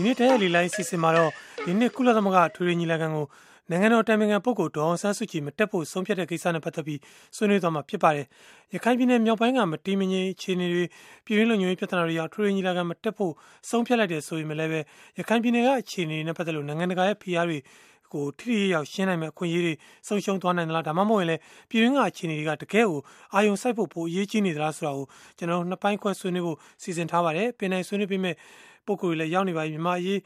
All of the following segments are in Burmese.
ဒီနေ့တရက်လီလိုင်းစီစဉ်မှာတော့ဒီနေ့ကုလသမဂ္ဂထွေထွေညီလာခံကိုနိုင်ငံတော်တိုင်ပင်ခံပုဂ္ဂိုလ်ဒေါအောင်ဆန်းစုကြည်မတက်ဖို့ဆုံးဖြတ်တဲ့ကိစ္စနဲ့ပတ်သက်ပြီးဆွေးနွေးသွားမှာဖြစ်ပါတယ်။ရခိုင်ပြည်နယ်မြောက်ပိုင်းကမတီးမငင်းအခြေအနေတွေပြည်ရင်းလုံခြုံရေးပြဿနာတွေကြောင့်ထွေထွေညီလာခံမတက်ဖို့ဆုံးဖြတ်လိုက်တယ်ဆိုရင်လည်းပဲရခိုင်ပြည်နယ်ကအခြေအနေတွေနဲ့ပတ်သက်လို့နိုင်ငံတကာရဲ့ဖိအားတွေကိုထိထိရောက်ရှင်းနိုင်မဲ့အခွင့်အရေးတွေဆုံးရှုံးသွားနိုင်သလားဒါမှမဟုတ်ရင်လည်းပြည်ရင်းကအခြေအနေတွေကတကယ်ကိုအာယုံစိုက်ဖို့ပိုအရေးကြီးနေသလားဆိုတာကိုကျွန်တော်နှစ်ပိုင်းခွဲဆွေးနွေးဖို့စီစဉ်ထားပါတယ်။ပင်နိုင်ဆွေးနွေးပြီးမဲ့ ပုံကိုယ်တွေလည်းရောက်နေပါပြီမြန်မာရေး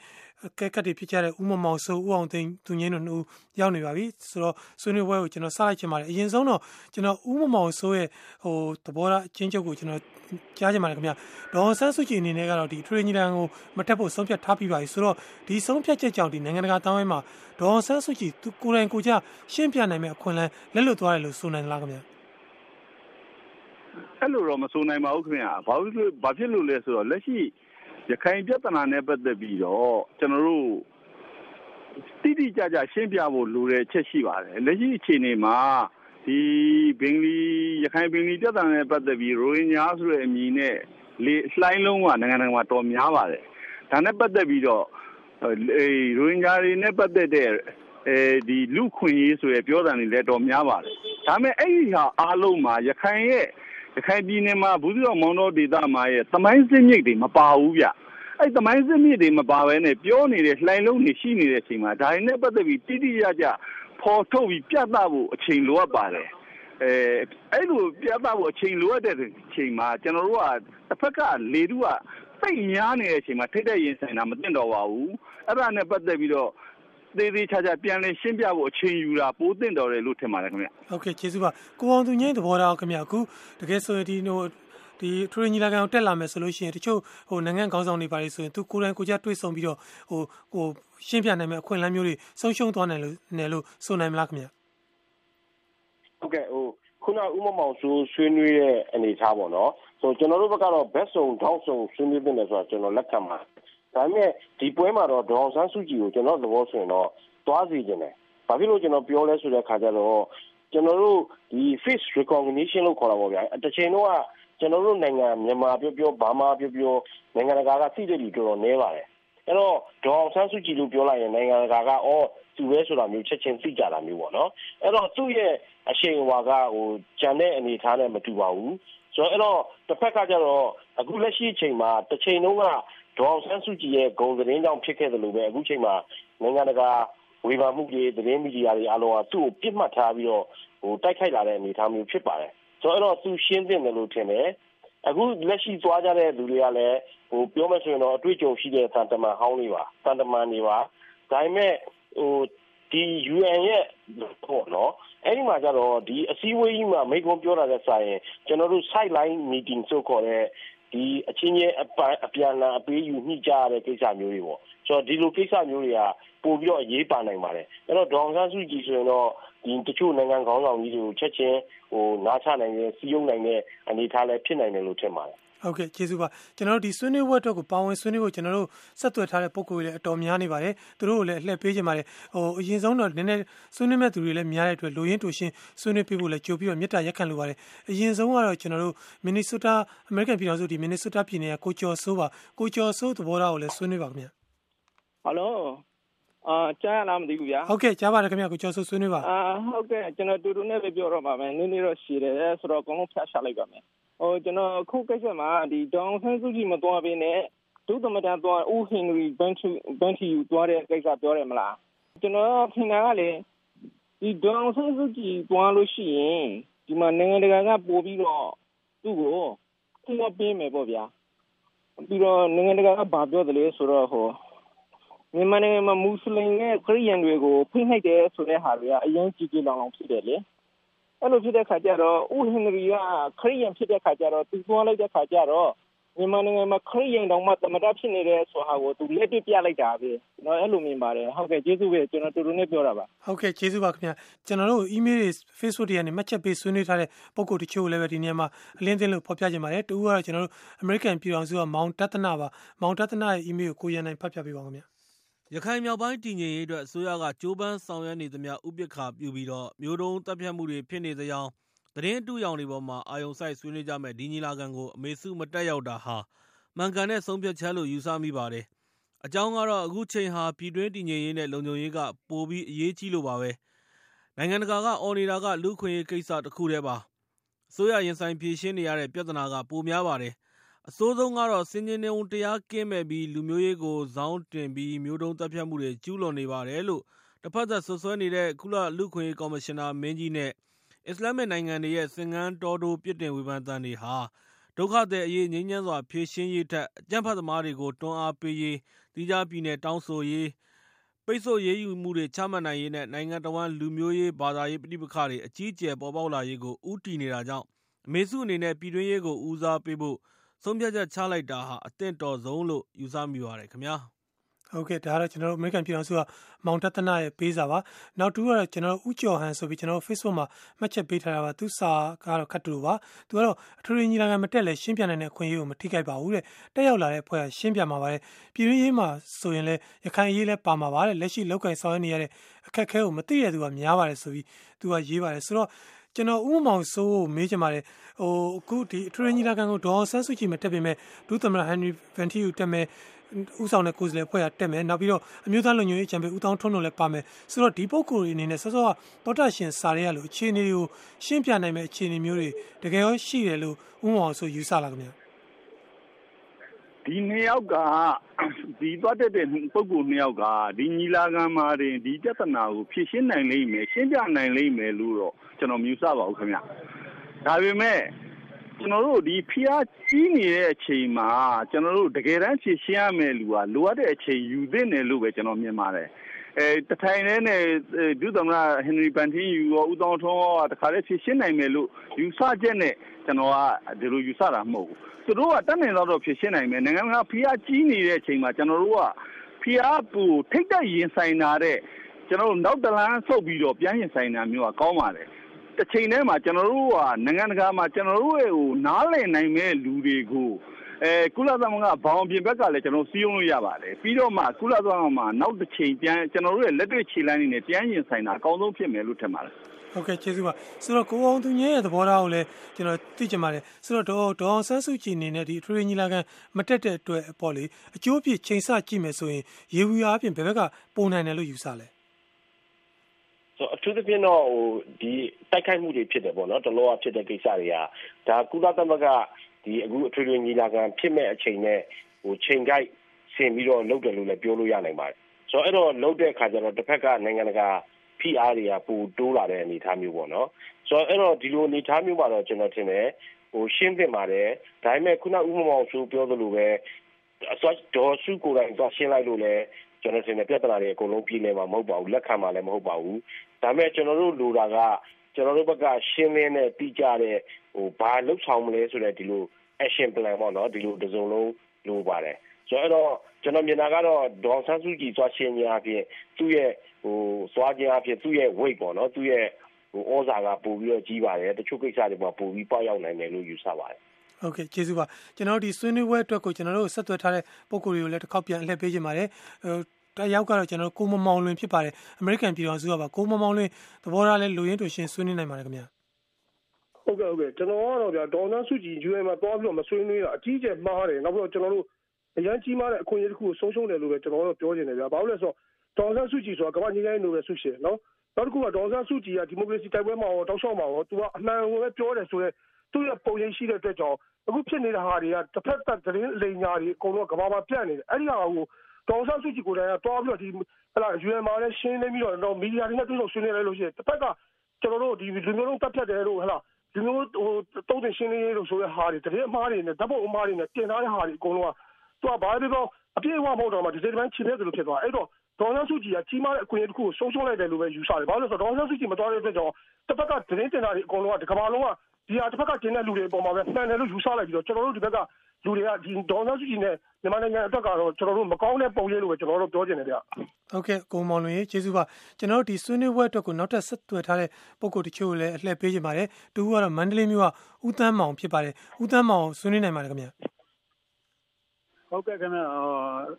ကဲကတ်တွေဖြစ်ကြတဲ့ဦးမမောင်စိုးဦးအောင်သိန်းသူငင်းတို့နှစ်ဦးရောက်နေပါပြီဆိုတော့ဆွေးနွေးပွဲကိုကျွန်တော်စလိုက်ချင်ပါတယ်အရင်ဆုံးတော့ကျွန်တော်ဦးမမောင်စိုးရဲ့ဟိုသဘောထားအချင်းချုပ်ကိုကျွန်တော်ကြားချင်ပါတယ်ခင်ဗျာဒေါ်ဆန်းစုကြည်အနေနဲ့ကတော့ဒီထရေးညီတန်ကိုမတက်ဖို့ဆုံးဖြတ်ထားပြီးပါပြီဆိုတော့ဒီဆုံးဖြတ်ချက်ကြောင့်ဒီနိုင်ငံတကာတောင်းဝိုင်းမှာဒေါ်ဆန်းစုကြည်သူကိုယ်တိုင်ကိုကြရှင်းပြနိုင်မယ့်အခွင့်အလမ်းလက်လွတ်သွားတယ်လို့ဆိုနိုင်လားခင်ဗျာအဲ့လိုတော့မဆိုနိုင်ပါဘူးခင်ဗျာဘာလို့ဘာဖြစ်လို့လဲဆိုတော့လက်ရှိ ရခိုင်ပြဿနာနဲ့ပတ်သက်ပြီးတော့ကျွန်တော်တို့တိတိကျကျရှင်းပြဖို့လိုတဲ့ချက်ရှိပါတယ်လက်ရှိအခြေအနေမှာဒီဘင်္ဂလီရခိုင်ဘင်္ဂလီပြဿနာနဲ့ပတ်သက်ပြီးရိုဟင်ဂျာဆိုတဲ့အမည်နဲ့လေလှိုင်းလုံးကနိုင်ငံတကာမှာတော်များပါတယ်ဒါနဲ့ပတ်သက်ပြီးတော့အဲရိုဟင်ဂျာတွေနဲ့ပတ်သက်တဲ့အဲဒီလူခွင့်ရေးဆိုရပြောတာနေလည်းတော်များပါတယ်ဒါပေမဲ့အဲ့ဒီဟာအားလုံးမှာရခိုင်ရဲ့ ရခိုင်ပြည်နယ်မှာဘူးသီးတောင်မောင်တောဒေသမှာရဲ့သမိုင်းစစ်မြစ်တွေမပါဘူးဗျအဲ့သမိုင်းစစ်မြစ်တွေမပါဘဲနဲ့ပြောနေတဲ့လှိုင်လုံးတွေရှိနေတဲ့အချိန်မှာဒါတွေနဲ့ပတ်သက်ပြီးတိတိကျကျဖော်ထုတ်ပြီးပြသဖို့အချိန်လိုအပ်ပါတယ်အဲအဲ့လိုပြသဖို့အချိန်လိုအပ်တဲ့အချိန်မှာကျွန်တော်တို့ကတစ်ဖက်ကလေတုကစိတ်များနေတဲ့အချိန်မှာထိတ်တဲ့ရင်ဆိုင်တာမသိတော့ပါဘူးအဲ့ဒါနဲ့ပတ်သက်ပြီးတော့ သေးသေးချာချာပြန်လည်ရှင်းပြဖို့အချိန်ယူတာပိုးတင်တော်တယ်လို့ထင်ပါတယ်ခင်ဗျဟုတ်ကဲ့ကျေးဇူးပါကိုအောင်သူငင်းသဘောထားခင်ဗျအခုတကယ်ဆိုရင်ဒီဟိုဒီထရီညီလာခံကိုတက်လာမယ်ဆိုလို့ရှိရင်တချို့ဟိုနိုင်ငံခေါင်းဆောင်တွေပါလေဆိုရင်သူကိုယ်တိုင်ကိုကြတွေ့ဆုံပြီးတော့ဟိုဟိုရှင်းပြနိုင်မယ့်အခွင့်အလမ်းမျိုးတွေဆုံးရှုံးသွားနိုင်လို့နယ်လို့ဆိုနိုင်မလားခင်ဗျဟုတ်ကဲ့ဟိုခုနဥမမောင်ဆိုဆွေးနွေးတဲ့အနေအထားပေါ့နော်ဆိုကျွန်တော်တို့ဘက်ကတော့ best ဆုံထောက်ဆုံဆွေးနွေးတင်တယ်ဆိုတာကျွန်တော်လက်ခံပါ ဒါပေမဲ့ ဒီပွဲမှာတော့ ဒေါအောင်ဆန်းစုကြည်ကို ကျွန်တော်သဘောဆိုရင်တော့ သွားစီခြင်းတယ် ဘာဖြစ်လို့ ကျွန်တော်ပြောလဲဆိုတဲ့ခါကျတော့ ကျွန်တော်တို့ဒီ face recognition လို့ခေါ်တာပေါ့ဗျာတစ်ချိန်တော့ကျွန်တော်တို့နိုင်ငံ မြန်မာပြောပြော ဘာမှပြောပြော နိုင်ငံတကာက သိတဲ့လူ တော်တော်နည်းပါတယ် အဲ့တော့ ဒေါအောင်ဆန်းစုကြည်လို့ ပြောလိုက်ရင် နိုင်ငံတကာက အော် သူပဲဆိုတာမျိုး ချက်ချင်းသိကြတာမျိုးပေါ့နော် အဲ့တော့ သူ့ရဲ့အရှိန်အဝါကဟိုဂျန်တဲ့အနေထားနဲ့ မတူပါဘူးဆိုတော့အဲ့တော့တစ်ဖက်ကကျတော့ အခုလက်ရှိအချိန်မှာတစ်ချိန်လုံးက ဒေါအောင်ဆန်းစုကြည်ရဲ့ ဂုံသတင်းကြောင့် ဖြစ်ခဲ့တယ်လို့ပဲ အခုချိန်မှာ နိုင်ငံတကာ ဝေဖန်မှုတွေ သတင်းမီဒီယာတွေ အားလုံးက သူ့ကိုပြစ်မှတ်ထားပြီးတော့ဟိုတိုက်ခိုက်လာတဲ့ အနေအထားမျိုး ဖြစ်ပါတယ် ဆိုတော့အဲ့တော့သူရှင်းတင်တယ်လို့ ထင်တယ် အခုလက်ရှိ သွားကြတဲ့ လူတွေကလည်းဟိုပြောမယ်ဆိုရင်တော့ အတွေ့အကြုံရှိတဲ့တန်တမန်ဟောင်းတွေပါတန်တမန်တွေပါ ဒါပေမဲ့ဟိုဒီ UN ရဲ့ပေါ့နော်အဲ့ဒီမှာကျတော့ဒီအစည်းအဝေးကြီးမှာ မိကုံပြောတာတဲ့ဆိုင်ရင် ကျွန်တော်တို့ sideline meeting ဆိုခေါ်တဲ့ ဒီအချင်းချင်းအပအပြန်လာအပေးယူညှိကြရတဲ့ကိစ္စမျိုးတွေပေါ့ဆိုတော့ဒီလိုကိစ္စမျိုးတွေကပို့ပြီးတော့အရေးပါနိုင်ပါတယ်အဲ့တော့ဒေါအောင်ဆန်းစုကြည်ဆိုရင်တော့ဒီတချို့နိုင်ငံခေါင်းဆောင်ကြီးတွေကိုချက်ချင်းဟိုနားချနိုင်တဲ့စီးရုံးနိုင်တဲ့အနေအထားလည်းဖြစ်နိုင်တယ်လို့ထင်ပါတယ် ဟုတ်ကဲ့ကျေးဇူးပါကျွန်တော်တို့ဒီဆွေးနွေးပွဲအတွက်ကိုပါဝင်ဆွေးနွေးဖို့ကျွန်တော်တို့ဆက်သွယ်ထားတဲ့ပုံကိုယ်တွေလည်းအတော်များနေပါတယ်သူတို့ကိုလည်းအလှည့်ပေးခြင်းပါတယ်ဟိုအရင်ဆုံးတော့နည်းနည်းဆွေးနွေးမဲ့သူတွေလည်းများတဲ့အတွက်လိုရင်းတူရှင်းဆွေးနွေးပေးဖို့လည်းကြိုပြီးတော့မြစ်တာရက်ခံလိုပါတယ်အရင်ဆုံးကတော့ကျွန်တော်တို့မင်နီဆိုတာအမေရိကန်ပြည်ထောင်စုဒီမင်နီဆိုတာပြည်နယ်ကကိုကျော်စိုးပါကိုကျော်စိုးသဘောထားကိုလည်းဆွေးနွေးပါခင်ဗျဟယ်လိုအာကြားရလားမသိဘူးဗျာဟုတ်ကဲ့ကြားပါတယ်ခင်ဗျာကိုကျော်စိုးဆွေးနွေးပါအာဟုတ်ကဲ့ကျွန်တော်တူတူနဲ့ပဲပြောတော့ပါမယ်နည်းနည်းတော့ရှည်တယ်ဆိုတော့အကုန်လုံးဖျက်ချလိုက်ပါမယ်ဟို ကျွန်တော်ခုကိစ္စမှာဒီဒေါန်ဆန်းစုကြည် မသွားဘဲနဲ့ ဒုသမတန်သွားဦးဟင်နရီဘန်ချူဘန်ချီယူ သွားတဲ့ကိစ္စ ပြောတယ်မလား ကျွန်တော်ထင်တာကလေဒီဒေါန်ဆန်းစုကြည် သွားလို့ရှိရင် ဒီမှာ နိုင်ငံတကာက ပို့ပြီးတော့ သူ့ကိုသူ့ပေးမယ်ပေါ့ဗျာ ပြီးတော့ နိုင်ငံတကာက ဘာပြောတယ်လဲဆိုတော့ဟိုမြန်မာနိုင်ငံမှာ မွတ်စလင်နဲ့ ခရစ်ယာန်တွေကို ဖိနှိပ်တယ်ဆိုတဲ့ဟာတွေက အရင်ကြည်ကြည်လောင်လောင် ဖြစ်တယ်လေ အဲ့လိုဖြစ်တဲ့ခါကျတော့ဦးဟင်နရီကခရစ်ယာန်ဖြစ်တဲ့ခါကျတော့သူသွားလိုက်တဲ့ခါကျတော့မြန်မာနိုင်ငံမှာခရစ်ယာန်တောင်မှသမတဖြစ်နေတဲ့ဆိုဟာကိုသူလက်တွေ့ပြလိုက်တာပဲကျွန်တော်အဲ့လိုမြင်ပါတယ်ဟုတ်ကဲ့ကျေးဇူးပဲကျွန်တော်တူတူနဲ့ပြောတာပါဟုတ်ကဲ့ကျေးဇူးပါခင်ဗျာကျွန်တော်တို့ email တွေ Facebook တွေကနေမှတ်ချက်ပေးဆွေးနွေးထားတဲ့ပုံကိုတချို့လည်းပဲဒီနေရာမှာအလင်းသိလို့ဖော်ပြကြပါတယ်တူကတော့ကျွန်တော်တို့ American ပြည်တော်စုကမောင်တသနာပါမောင်တသနာရဲ့ email ကိုကိုရန်နိုင်ဖတ်ပြပေးပါခင်ဗျာ ရခိုင်မြောက်ပိုင်း တည်ငြိမ်ရေးအတွက် အစိုးရက ကြိုးပမ်းဆောင်ရွက်နေသမျှ ဥပက္ခာပြုပြီးတော့မျိုးတုံးတပ်ဖြတ်မှုတွေ ဖြစ်နေသကြောင်းသတင်းအတုရောင်တွေပေါ်မှာ အာယုံစိုက် ဆွေးနွေးကြမဲ့ဒီညီလာခံကို အမေစု မတက်ရောက်တာဟာ မှန်ကန်တဲ့ ဆုံးဖြတ်ချက်လို့ ယူဆမိပါတယ် အကြောင်းကတော့ အခုချိန်ဟာ ပြည်တွင်းတည်ငြိမ်ရေးနဲ့ လုံခြုံရေးက ပိုပြီးအရေးကြီးလို့ပါပဲ။နိုင်ငံတကာက အော်နေတာက လူ့အခွင့်အရေးကိစ္စ တခုတည်းပါ။အစိုးရ ရင်ဆိုင်ဖြေရှင်းနေရတဲ့ ပြဿနာက ပိုများပါတယ်။ အဆိုးဆုံးကတော့ ဆင်ခြင်တုံတရားကင်းမဲ့ပြီး လူမျိုးရေးကို ဇောင်းတင်ပြီး မျိုးတုန်းသတ်ဖြတ်မှုတွေ ကျူးလွန်နေပါတယ်လို့ တဖက်သတ် စွပ်စွဲနေတဲ့ ကုလလူ့အခွင့်အရေး ကော်မရှင်နာမင်းကြီးနဲ့ အစ္စလာမ္မစ်နိုင်ငံတွေရဲ့ဆင့်ကမ်းတော်တိုပြစ်တင်ဝေဖန်သံတွေဟာ ဒုက္ခသည်အရေး ငြိမ်းချမ်းစွာ ဖြေရှင်းရေးထက် အကြမ်းဖက်သမားတွေကို တွန်းအားပေးရေး သီးခြား ပြည်နယ်တောင်းဆိုရေး ပိတ်ဆို့ရေးယူမှုတွေ ချမှတ်နိုင်ရေးနဲ့ နိုင်ငံတဝန်း လူမျိုးရေး ဘာသာရေး ပဋိပက္ခတွေ အကြီးအကျယ် ပေါ်ပေါက်လာရေးကို ဦးတည်နေတာကြောင့် အမေစုအနေနဲ့ ပြည်တွင်းရေးကို ဦးစားပေးဖို့ ဆုံးဖြတ်ချက်ချလိုက်တာဟာအသင့်တော်ဆုံးလို့ယူဆမိပါတယ်ခင်ဗျာ။ဟုတ်ကဲ့ဒါကတော့ကျွန်တော်တို့ American ပြည်ထောင်စုကမောင်တသနာရဲ့ပေးစာပါနောက်တူကတော့ကျွန်တော်တို့ဥကျော်ဟန်ဆိုပြီးကျွန်တော်တို့ Facebook မှာမှတ်ချက်ပေးထားတာပါသူစာကတော့ခတ်တူပါသူကတော့အထူးညီလာခံမတက်လဲရှင်းပြနိုင်တဲ့အခွင့်အရေးကိုမထိခိုက်ပါဘူးတဲ့တက်ရောက်လာတဲ့အဖွဲ့ကရှင်းပြမှာပါတယ်ပြည်ရင်းရေးမှာဆိုရင်လဲရခိုင်ရေးလဲပါမှာပါတဲ့လက်ရှိလောက်ကင်ဆောင်ရနေရတဲ့အခက်အခဲကိုမသိတဲ့သူကများပါတယ်ဆိုပြီးသူကရေးပါတယ်ဆိုတော့ ကျွန်တော်ဥမောင်စိုးကိုမေးချင်ပါတယ်ဟိုအခုဒီအထူးညီလာခံကိုဒေါ်ဆန်းစုကြည်မတက်ပေမဲ့ဒုသမရဟန်နရီဗန်တီယူတက်မယ်ဥဆောင်တဲ့ကိုယ်စားလှယ်ဖွဲ့ရတက်မယ်နောက်ပြီးတော့အမျိုးသားလုံခြုံရေးချန်ပီဦးတောင်းထွန်းတို့လည်းပါမယ်ဆိုတော့ဒီပုံကိုယ်တွေအနေနဲ့စောစောကတောတာရှင်စာရဲရလို့အခြေအနေတွေကိုရှင်းပြနိုင်မဲ့အခြေအနေမျိုးတွေတကယ်ရောရှိတယ်လို့ဥမောင်ဆိုယူဆလာကြများ ဒီနှစ်ယောက်က ဒီသွားတဲ့တဲ့ ပုဂ္ဂိုလ်နှစ်ယောက်က ဒီညီလာခံမှာတင် ဒီပြဿနာကို ဖြေရှင်းနိုင်လိမ့်မယ် ရှင်းပြနိုင်လိမ့်မယ်လို့တော့ ကျွန်တော်မြူဆပါဘူးခင်ဗျ ဒါပေမဲ့ ကျွန်တော်တို့ဒီဖျားကြီးနေတဲ့အချိန်မှာကျွန်တော်တို့တကယ်တမ်းဖြည့်ရှင်းရမယ်လူက လိုအပ်တဲ့အချိန်ယူသင့်တယ်လို့ပဲ ကျွန်တော်မြင်ပါတယ်အဲ တထိုင်နဲ့နဲ့ဒုသမ္မတဟင်နရီပန်တင်းယူရောဦးတောင်းထွန်းရောတခါလေးဖြည့်ရှင်းနိုင်မယ်လို့ယူဆချက်နဲ့ကျွန်တော်ကဒီလိုယူဆတာမဟုတ်ဘူးသူတို့ကတတ်နိုင်တော့ဖြည့်ရှင်းနိုင်မယ်နိုင်ငံကဖျားကြီးနေတဲ့အချိန်မှာကျွန်တော်တို့ကဖျားပူထိတ်တဲ့ရင်ဆိုင်တာတဲ့ကျွန်တော်တို့နောက်တလန်းဆုတ်ပြီးတော့ပြန်ရင်ဆိုင်တာမျိုးကကောင်းပါတယ်တစ်ချိန်တည်းမှာကျွန်တော်တို့ကနိုင်ငံတကာမှာကျွန်တော်တို့ရဲ့ဟိုနားလည်နိုင်မဲ့လူတွေကို အဲကုလသမဂ္ဂဘောင်ပြင်ဘက်ကလည်းကျွန်တော်စီးအောင်လို့ရပါတယ်ပြီးတော့မှကုလသမဂ္ဂမှာနောက်တစ်ချိန်ပြန်ကျွန်တော်တို့ရဲ့လက်တွေ့ခြေလှမ်းနေနဲ့ပြန်ရင်ဆိုင်တာအကောင်းဆုံးဖြစ်မယ်လို့ထင်ပါတယ်ဟုတ်ကဲ့ကျေးဇူးပါဆိုတော့ကိုအောင်သူငယ်ရဲ့သဘောထားကိုလည်းကျွန်တော်သိချင်ပါတယ်ဆိုတော့ဒေါ်ဒေါ်ဆန်းစုကြည်အနေနဲ့ဒီထရီညီလာခံမတက်တဲ့အတွက်ပေါ့လေအကျိုးပြချိန်ဆကြည့်မယ်ဆိုရင်ရေဝီအားဖြင့်ဘယ်ဘက်ကပုံနိုင်တယ်လို့ယူဆလဲဆိုအထူးသဖြင့်တော့ဟိုဒီတိုက်ခိုက်မှုတွေဖြစ်တယ်ပေါ့နော်တလောကဖြစ်တဲ့ကိစ္စတွေကဒါကုလသမဂ္ဂ ဒီအခုအထွေထွေညီလာခံဖြစ်မဲ့အချိန်နဲ့ဟိုချိန်ကြိုက်ဆင်ပြီးတော့လုပ်တယ်လို့လည်းပြောလို့ရနိုင်ပါတယ်ဆိုတော့အဲ့တော့လုပ်တဲ့အခါကျတော့တစ်ဖက်ကနိုင်ငံတကာဖိအားတွေကပိုတိုးလာတဲ့အနေအထားမျိုးပေါ့နော်ဆိုတော့အဲ့တော့ဒီလိုအနေအထားမျိုးမှာတော့ကျွန်တော်ထင်တယ်ဟိုရှင်းသင့်ပါတယ်ဒါပေမဲ့ခုနဥမမောင်ဆိုပြောသလိုပဲအစောဒေါ်စုကိုယ်တိုင်သွားရှင်းလိုက်လို့လည်းကျွန်တော်ထင်တယ်ပြဿနာတွေအကုန်လုံးပြည်နေမှာမဟုတ်ပါဘူးလက်ခံမှာလည်းမဟုတ်ပါဘူးဒါပေမဲ့ကျွန်တော်တို့လိုတာက ကျွန်တော်တို့ဘက်ကရှင်းလင်းတဲ့တိကျတဲ့ဟိုဘာလှုပ်ဆောင်မလဲဆိုတဲ့ဒီလို action plan ပေါ့နော်ဒီလိုတစုံလုံးလိုပါတယ်ဆိုတော့ကျွန်တော်မြင်တာကတော့ဒေါန်ဆန်းစုကြည်သွားရှင်းညာအဖြစ်သူ့ရဲ့ဟိုသွားခြင်းအဖြစ်သူ့ရဲ့ weight ပေါ့နော်သူ့ရဲ့ဟိုဩဇာကပို့ပြီးတော့ကြီးပါတယ်တချို့ကိစ္စတွေမှာပို့ပြီးပေါက်ရောက်နိုင်တယ်လို့ယူဆပါတယ်ဟုတ်ကဲ့ကျေးဇူးပါကျွန်တော်တို့ဒီဆွေးနွေးပွဲအတွက်ကိုကျွန်တော်တို့ဆက်သွယ်ထားတဲ့ပုံကိုယ်တွေကိုလည်းတစ်ခေါက်ပြန်အလှည့်ပေးခြင်းပါတယ် ဟိုတယောက်ကတော့ကျွန်တော်ကိုမမောင်လွင်ဖြစ်ပါတယ်အမေရိကန်ပြည်တော်စုကပါကိုမမောင်လွင်သဘောထားလဲလူရင်းတူရှင်ဆွေးနွေးနိုင်ပါတယ်ခင်ဗျာဟုတ်ကဲ့ဟုတ်ကဲ့ကျွန်တော်ကတော့ဗျာဒေါ်နန်းစုကြည် UN မှာတွားပြီးတော့မဆွေးနွေးတာအကြီးကျယ်မှားတယ်နောက်ပြီးတော့ကျွန်တော်တို့အရန်ကြီးမားတဲ့အခွင့်အရေးတစ်ခုကိုဆုံးရှုံးတယ်လို့ပဲကျွန်တော်တို့ပြောနေတယ်ဗျာဘာလို့လဲဆိုတော့ဒေါ်နန်းစုကြည်ဆိုတာကမ္ဘာညီတိုင်းလိုပဲဆုရှင်နော်နောက်တစ်ခုကဒေါ်ဆန်းစုကြည်ကဒီမိုကရေစီတိုက်ပွဲမှာရောတောက်လျှောက်မှာရောသူကအမှန်ကိုပဲပြောတယ်ဆိုတော့သူ့ရဲ့ပုံရိပ်ရှိတဲ့အတွက်ကြောင့်အခုဖြစ်နေတဲ့ဟာတွေကတစ်ဖက်သက်သတင်းလိမ်ညာတွေအကုန်လုံးကမ္ဘာမှာပြန့်နေတယ်အဲ့ဒီဟာကို ဒေါ်ဆန်းစုကြည်ကိုယ်တိုင်ကတွားပြီးတော့ဒီဟလာ UN မှာလည်းရှင်းလင်းပြီးတော့မီဒီယာတွေနဲ့တွေ့ဆုံဆွေးနွေးလိုက်လို့ရှိရင်တစ်ဖက်ကကျွန်တော်တို့ဒီလူမျိုးလုံးတက်ဖြတ်တယ်လို့ဟလာဒီမျိုးဟိုတုံးတင်ရှင်းလင်းရေးလို့ဆိုတဲ့ဟာတွေတကယ်အမှားတွေနဲ့ဓာတ်ပုံအမှားတွေနဲ့တင်ထားတဲ့ဟာတွေအကုန်လုံးကသူကဘာပဲပြောအပြည့်အဝမဟုတ်တော့မှဒီစိတ်ပိုင်းချင်တဲ့လိုဖြစ်သွားအဲ့တော့ဒေါ်ဆန်းစုကြည်ကကြီးမားတဲ့အခွင့်အရေးတစ်ခုကိုဆုံးရှုံးလိုက်တယ်လို့ပဲယူဆတယ်ဘာလို့လဲဆိုတော့ဒေါ်ဆန်းစုကြည်မတော်တဲ့အတွက်ကြောင့်တစ်ဖက်ကသတင်းတင်တာတွေအကုန်လုံးကဒီကမ္ဘာလုံးကဒီဟာတစ်ဖက်ကတင်တဲ့လူတွေအပေါ်မှာပဲမှန်တယ်လို့ယူဆလိုက်ပြီးတော့ကျွန်တော်တို့ဒီဘက်က လူတွေကဒီဒေါ်ဆန်းစုကြည်နဲ့မြန်မာနိုင်ငံအတွက်ကတော့ကျွန်တော်တို့မကောင်းတဲ့ပုံရိပ်လို့ပဲကျွန်တော်တို့ပြောချင်တယ်ဗျဟုတ်ကဲ့ကိုမောင်လွင်ကျေးဇူးပါကျွန်တော်တို့ဒီဆွေးနွေးပွဲအတွက်ကိုနောက်ထပ်ဆက်သွယ်ထားတဲ့ပုံကိုတချို့လည်းအလှည့်ပေးကြပါတယ်တူကတော့မန္တလေးမြို့ကဦးတန်းမောင်ဖြစ်ပါတယ်ဦးတန်းမောင်ဆွေးနွေးနိုင်ပါတယ်ခင်ဗျဟုတ်ကဲ့ခင်ဗျ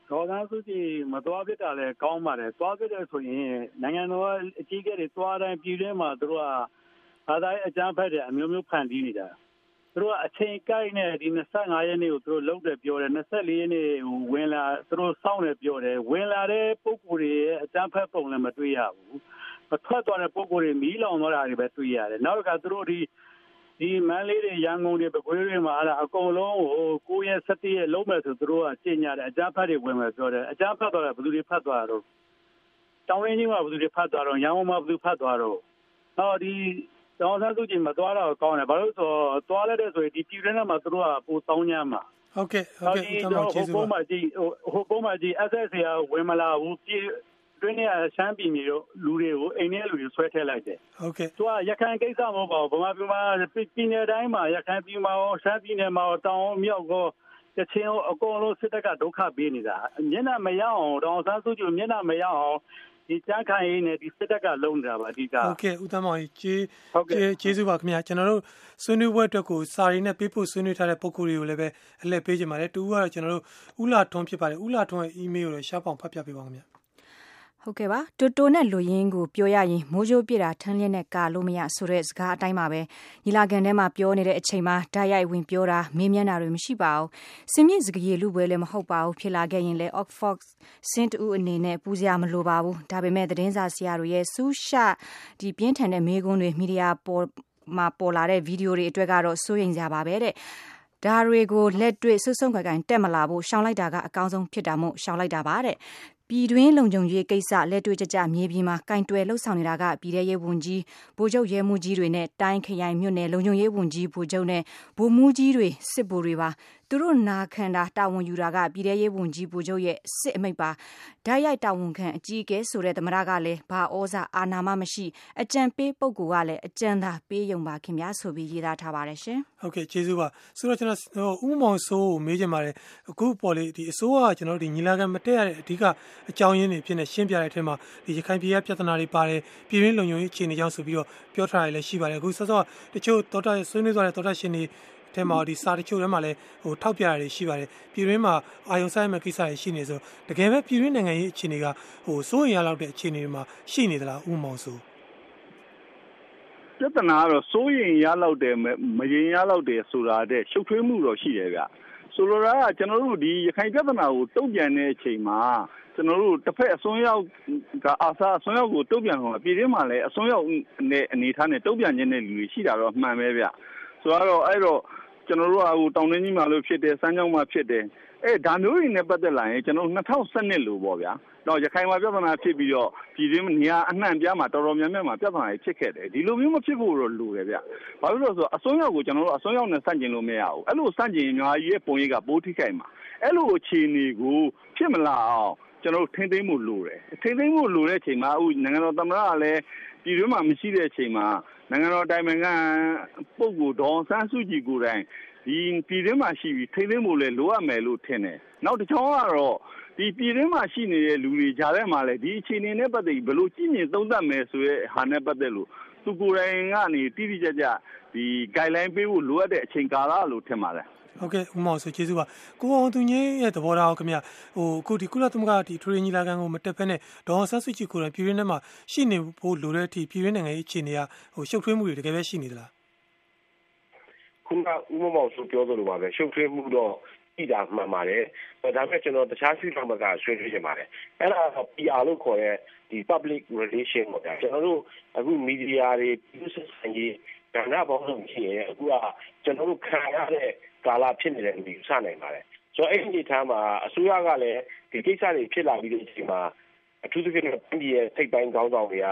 ဒေါ်သားစုကြည်မသွားဖြစ်တာလည်းကောင်းပါတယ်သွားဖြစ်တယ်ဆိုရင်နိုင်ငံတော်အကြီးအကဲတွေသွားတိုင်းပြည်တွင်းမှာသူတို့ကဘာသာရေးအကြမ်းဖက်တွေအမျိုးမျိုးဖန်တီးနေတာ သူတို့ကအချိန်ကိုက်နဲ့ဒီ25ရက်နေ့ကိုသူတို့လုံးတယ်ပြောတယ်24ရက်နေ့ဟိုဝင်လာသူတို့စောင့်တယ်ပြောတယ်ဝင်လာတဲ့ပုံကိုယ်တွေရဲ့အတန်းဖက်ပုံလည်းမတွေ့ရဘူးမထွက်သွားတဲ့ပုံကိုယ်တွေမီးလောင်သွားတာတွေပဲတွေ့ရတယ်နောက်တစ်ခါသူတို့ဒီဒီမန်းလေးတွေရန်ကုန်တွေပဲခွေးတွေမှာအဲ့ဒါအကုန်လုံးဟို9ရက်17ရက်လုံးမယ်ဆိုသူတို့ကကျင်ညာတယ်အကြမ်းဖက်တွေဝင်မယ်ပြောတယ်အကြမ်းဖက်သွားတယ်ဘယ်သူတွေဖတ်သွားတော့တောင်းရင်းကြီးမှာဘယ်သူတွေဖတ်သွားတော့ရန်ကုန်မှာဘယ်သူဖတ်သွားတော့ဟောဒီ တောင်းဆန်းစုကြည်မသွားတော့ကောင်းတယ်ဘာလို့ဆိုသွားလိုက်တဲ့ဆိုရင်ဒီပြည်တွင်းထဲမှာသူတို့ကပိုတောင်းညမ်းမှာဟုတ်ကဲ့ဟုတ်ကဲ့ဦးတမောင်ကျေးဇူးဟိုပါပုံမှန်ကြီးဟိုပုံမှန်ကြီး SSA ကဝင်မလာဘူးပြည်တွင်းထဲကရှမ်းပြည်မျိုးလူတွေကိုအိမ်ထဲလူတွေဆွဲထည့်လိုက်တယ်ဟုတ်ကဲ့သူကရခိုင်ကိစ္စမဟုတ်ပါဘူးဗမာပြည်မှာပြည်နယ်တိုင်းမှာရခိုင်ပြည်မှာရောရှမ်းပြည်နယ်မှာရောတောင်မြောက်ရောတချင်းရောအကုန်လုံးစစ်တပ်ကဒုက္ခပေးနေတာမျက်နှာမရအောင်တောင်ဆန်းစုကြည်မျက်နှာမရအောင် ဒီကြမ်းခိုင်ရေးနဲ့ဒီစစ်တပ်ကလုံးနေတာပါအဓိကဟုတ်ကဲ့ဦးတမောင်ကြီးကျေးဟုတ်ကဲ့ကျေးကျေးဇူးပါခင်ဗျာကျွန်တော်တို့ဆွေးနွေးပွဲအတွက်ကိုစာရီနဲ့ပေးဖို့ဆွေးနွေးထားတဲ့ပုံကိုယ်တွေကိုလည်းပဲအလှည့်ပေးကြပါတယ်တူကတော့ကျွန်တော်တို့ဦးလာထွန်းဖြစ်ပါတယ်ဦးလာထွန်းရဲ့ email ကိုတော့ရှားပေါင်ဖတ်ပြပေးပါဦးခင်ဗျာ ဟုတ်ကဲ့ပါတိုတိုနဲ့လူရင်းကိုပြောရရင်မိုးကြိုးပြတာထန်းလျက်နဲ့ကာလို့မရဆိုတဲ့စကားအတိုင်းပါပဲညီလာခံထဲမှာပြောနေတဲ့အချိန်မှာဓာတ်ရိုက်ဝင်ပြောတာမေးမြန်းတာတွေမရှိပါဘူးစင်မြင့်စကားရလူပွဲလည်းမဟုတ်ပါဘူးဖြစ်လာခဲ့ရင်လည်း Oxford စင်တူအနေနဲ့ပူစရာမလိုပါဘူးဒါပေမဲ့သတင်းစာဆရာတို့ရဲ့စူးရှဒီပြင်းထန်တဲ့မေးခွန်းတွေမီဒီယာပေါ်မှာပေါ်လာတဲ့ဗီဒီယိုတွေအတွက်ကတော့စိုးရိမ်စရာပါပဲတဲ့ဒါတွေကိုလက်တွေ့ဆွဆုံခွက်ကန်တက်မလာဖို့ရှောင်းလိုက်တာကအကောင်းဆုံးဖြစ်တာမို့ရှောင်းလိုက်တာပါတဲ့ ပြည်တွင်းလုံခြုံရေးကိစ္စလက်တွေ့ကြကြမြေပြင်မှာကင်တွယ်လှုပ်ဆောင်နေတာကပြည်ထရေးဝန်ကြီးဗိုလ်ချုပ်ရဲမှုကြီးတွေနဲ့တိုင်းခရိုင်မြို့နယ်လုံခြုံရေးဝန်ကြီးဗိုလ်ချုပ်နဲ့ဗိုလ်မှုကြီးတွေစစ်ဗိုလ်တွေပါ သူတို့နာခံတာတာဝန်ယူတာကပြည်ထရေးဝန်ကြီးဗိုလ်ချုပ်ရဲ့စစ်အမိတ်ပါဓာတ်ရိုက်တာဝန်ခံအကြီးအကဲဆိုတဲ့သမရကလည်းဘာဩဇာအာဏာမှမရှိအကြံပေးပုဂ္ဂိုလ်ကလည်းအကြံသာပေးယုံပါခင်ဗျာဆိုပြီးရေးသားထားပါတယ်ရှင်ဟုတ်ကဲ့ကျေးဇူးပါဆိုတော့ကျွန်တော်ဟိုဦးမောင်စိုးကိုမေးချင်ပါတယ်အခုပေါ်လေဒီအစိုးရကကျွန်တော်တို့ဒီညီလာခံမတက်ရတဲ့အဓိကအကြောင်းရင်းတွေဖြစ်နေရှင်းပြတဲ့အထက်မှာဒီရခိုင်ပြည်ရဲ့ပြဿနာတွေပါတယ်ပြည်ရင်းလုံခြုံရေးအခြေအနေကြောင့်ဆိုပြီးတော့ပြောထားရလည်းရှိပါတယ်အခုစောစောတချို့တော်တော်ဆွေးနွေးသွားတဲ့တော်တော်ရှင်တွေ ထဲမှာဒီစာတချို့ထဲမှာလည်းဟိုထောက်ပြရတွေရှိပါတယ်ပြည်ရင်းမှာအာယုံဆိုင်မဲ့ကိစ္စတွေရှိနေဆိုတကယ်ပဲပြည်ရင်းနိုင်ငံရေးအခြေအနေကဟိုစိုးရင်ရလောက်တဲ့အခြေအနေတွေမှာရှိနေသလားဦးမောင်စိုးပြဿနာကတော့စိုးရင်ရလောက်တယ်မမရင်ရလောက်တယ်ဆိုတာတဲ့ရှုပ်ထွေးမှုတော့ရှိတယ်ဗျဆိုလိုတာကကျွန်တော်တို့ဒီရခိုင်ပြဿနာကိုတုံ့ပြန်တဲ့အချိန်မှာကျွန်တော်တို့တစ်ဖက်အစွန်းရောက်ကအာစာအစွန်းရောက်ကိုတုံ့ပြန်တော့ပြည်တွင်းမှာလည်းအစွန်းရောက်နဲ့အနေထားနဲ့တုံ့ပြန်ခြင်းတဲ့လူတွေရှိတာတော့မှန်ပဲဗျဆိုတော့အဲ့တော့ ကျွန်တော်တို့ကဟိုတောင်တွင်းကြီးမှာလို့ဖြစ်တယ်စမ်းကြောင်းမှာဖြစ်တယ်အဲဒါမျိုးတွေနဲ့ပတ်သက်လာရင်ကျွန်တော်2012လို့ပေါ့ဗျာတော့ရခိုင်မှာပြဿနာဖြစ်ပြီးတော့ပြည်တွင်းနေရာအနှံ့ပြားမှာတော်တော်များများမှာပြဿနာတွေဖြစ်ခဲ့တယ်ဒီလိုမျိုးမဖြစ်ဖို့တော့လိုတယ်ဗျဘာလို့လဲဆိုတော့အစွန်းရောက်ကိုကျွန်တော်တို့အစွန်းရောက်နဲ့ဆန့်ကျင်လို့မရဘူးအဲ့လိုဆန့်ကျင်ရင်များကြီးရဲ့ပုံရိပ်ကပိုးထိခိုက်မှာအဲ့လိုအခြေအနေကိုဖြစ်မလာအောင်ကျွန်တော်တို့ထိမ့်သိမ်းမှုလိုတယ်ထိမ့်သိမ်းမှုလိုတဲ့အချိန်မှာအခုနိုင်ငံတော်သမ္မတကလည်းပြည်တွင်းမှာမရှိတဲ့အချိန်မှာ နိုင်ငံတော်တိုင်ပင်ခံပုဂ္ဂိုလ်ဒေါ်ဆန်းစုကြည်ကိုယ်တိုင်ဒီပြည်တွင်းမှာရှိပြီးထိမ့်သိမ်းမှုလည်းလိုအပ်မယ်လို့ထင်တယ်နောက်တစ်ချောင်းကတော့ဒီပြည်တွင်းမှာရှိနေတဲ့လူတွေကြားထဲမှာလည်းဒီအခြေအနေနဲ့ပတ်သက်ပြီးဘယ်လိုကြည့်မြင်သုံးသပ်မယ်ဆိုရဲဟာနဲ့ပတ်သက်လို့သူကိုယ်တိုင်ကနေတိတိကျကျဒီ guideline ပေးဖို့လိုအပ်တဲ့အချိန်ကာလလို့ထင်ပါတယ် ဟုတ်ကဲ့ဦးမောင်ဆိုကျေးဇူးပါကိုအောင်သူငင်းရဲ့သဘောထားကိုခင်ဗျဟိုအခုဒီကုလသမဂ္ဂဒီထရီညီလာခံကိုမတက်ဖက်နဲ့ဒေါ်ဆန်းစုကြည်ကိုယ်တိုင်ပြည်ရင်းထဲမှာရှိနေဖို့လိုတဲ့အထိပြည်ရင်းနိုင်ငံရေးအခြေအနေကဟိုရှုပ်ထွေးမှုတွေတကယ်ပဲရှိနေသလားခုနကဥမမောင်ဆိုပြောသလိုပါပဲရှုပ်ထွေးမှုတော့ကြည့်တာမှန်ပါတယ်ဒါပေမဲ့ကျွန်တော်တခြားရှိတော့မှကဆွေးနွေးချင်ပါတယ်အဲ့ဒါက PR လို့ခေါ်တဲ့ဒီ public relation ပေါ့ဗျာကျွန်တော်တို့အခု media တွေပြည်သူ့ဆိုင်ရေးကဏ္ဍပေါင်းစုံရှိရင်အခုကကျွန်တော်တို့ခံရတဲ့ ကာလဖြစ်နေတယ်လို့ယူဆနိုင်ပါတယ်ဆိုတော့အဲ့ဒီအနေထားမှာအစိုးရကလည်းဒီကိစ္စတွေဖြစ်လာပြီးတဲ့အချိန်မှာအထူးသဖြင့်ပြည်ရဲ့ထိပ်ပိုင်းခေါင်းဆောင်တွေက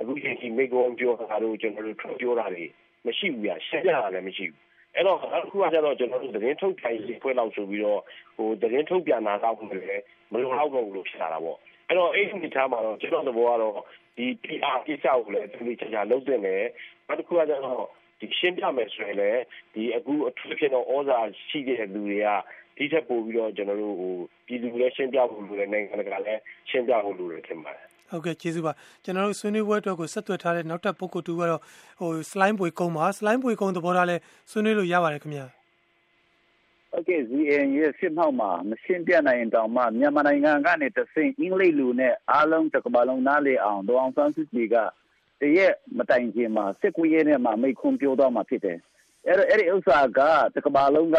အခုချိန်ကြီးမိကုံပြောတာတို့ကျွန်တော်တို့ထွက်ပြောတာတွေမရှိဘူးဗျာရှင်းပြတာလည်းမရှိဘူးအဲ့တော့အခုကကျတော့ကျွန်တော်တို့သတင်းထုတ်ပြန်ရေးဖွဲ့လောက်ဆိုပြီးတော့ဟိုသတင်းထုတ်ပြန်တာတော့မလဲမလုံလောက်တော့ဘူးလို့ဖြစ်လာတာပေါ့အဲ့တော့အဲ့ဒီအနေထားမှာတော့ကျွန်တော်သဘောကတော့ဒီ PR ကိစ္စကိုလည်းသူတို့ချာချာလုပ်တင်တယ်နောက်တစ်ခုကကျတော့ဒီ ရှင်းပြမယ်ဆိုရင်လည်းဒီအခု အထူးဖြစ်တော့ဩဇာရှိတဲ့လူတွေက ဒီထက်ပိုပြီးတော့ကျွန်တော်တို့ဟိုပြည်သူလည်း ရှင်းပြဖို့လိုတယ် နိုင်ငံတကာလည်း ရှင်းပြဖို့လိုတယ် ထင်ပါတယ် ဟုတ်ကဲ့ ကျေးဇူးပါ ကျွန်တော်တို့ ဆွေးနွေးပွဲအတွက်ကို ဆက်သွယ်ထားတဲ့ နောက်ထပ် ပုဂ္ဂိုလ်တူကတော့ဟို slime ပွေကုန်းပါ slime ပွေကုန်း သဘောထားလဲဆွေးနွေးလို့ ရပါတယ်ခင်ဗျာဟုတ်ကဲ့ ZN ရဲ့စစ်မှောက်မှာ မရှင်းပြနိုင်ရင်တောင်မှ မြန်မာနိုင်ငံကနေတဆင့် အင်္ဂလိပ်လူနဲ့ အားလုံးတစ်ကမ္ဘာလုံး နားလည်အောင် ဒေါအောင်ဆန်းစုကြည်က တရက်မတိုင်ခင်မှာစစ်ကွေးရဲနဲ့မှာမိခွန်းပြောတော့မှာဖြစ်တယ်။အဲ့တော့အဲ့ဒီဥစ္စာကတကဘာလုံးက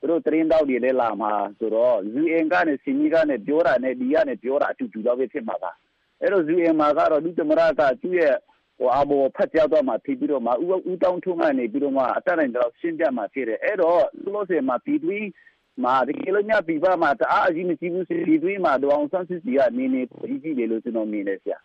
သူတို့တရင်တောက်တွေလည်းလာမှာဆိုတော့ UN ကနေစီမီကနေပြောတာနဲ့ဒီကနေပြောတာအတူတူတော့ပဲဖြစ်မှာပါအဲ့တော့ UN မှာကတော့ဒီသမရကသူ့ရဲ့ဟိုအဘောဖတ်ကြားတော့မှဖြစ်ပြီးတော့မှဥဥတောင်းထုံးကနေပြီးတော့မှအတက်နိုင်တော့ရှင်းပြမှဖြစ်တယ်အဲ့တော့လို့ဆိုမှပြည်တွင်းမှာဒီကလေးများပြပမှာတအားအကြီးမကြီးဘူးစီတွင်းမှာတော့အောင်ဆန်းစစ်စီကနေနေကြီးကြီးလေလို့ကျွန်တော်မြင်နေဆရာ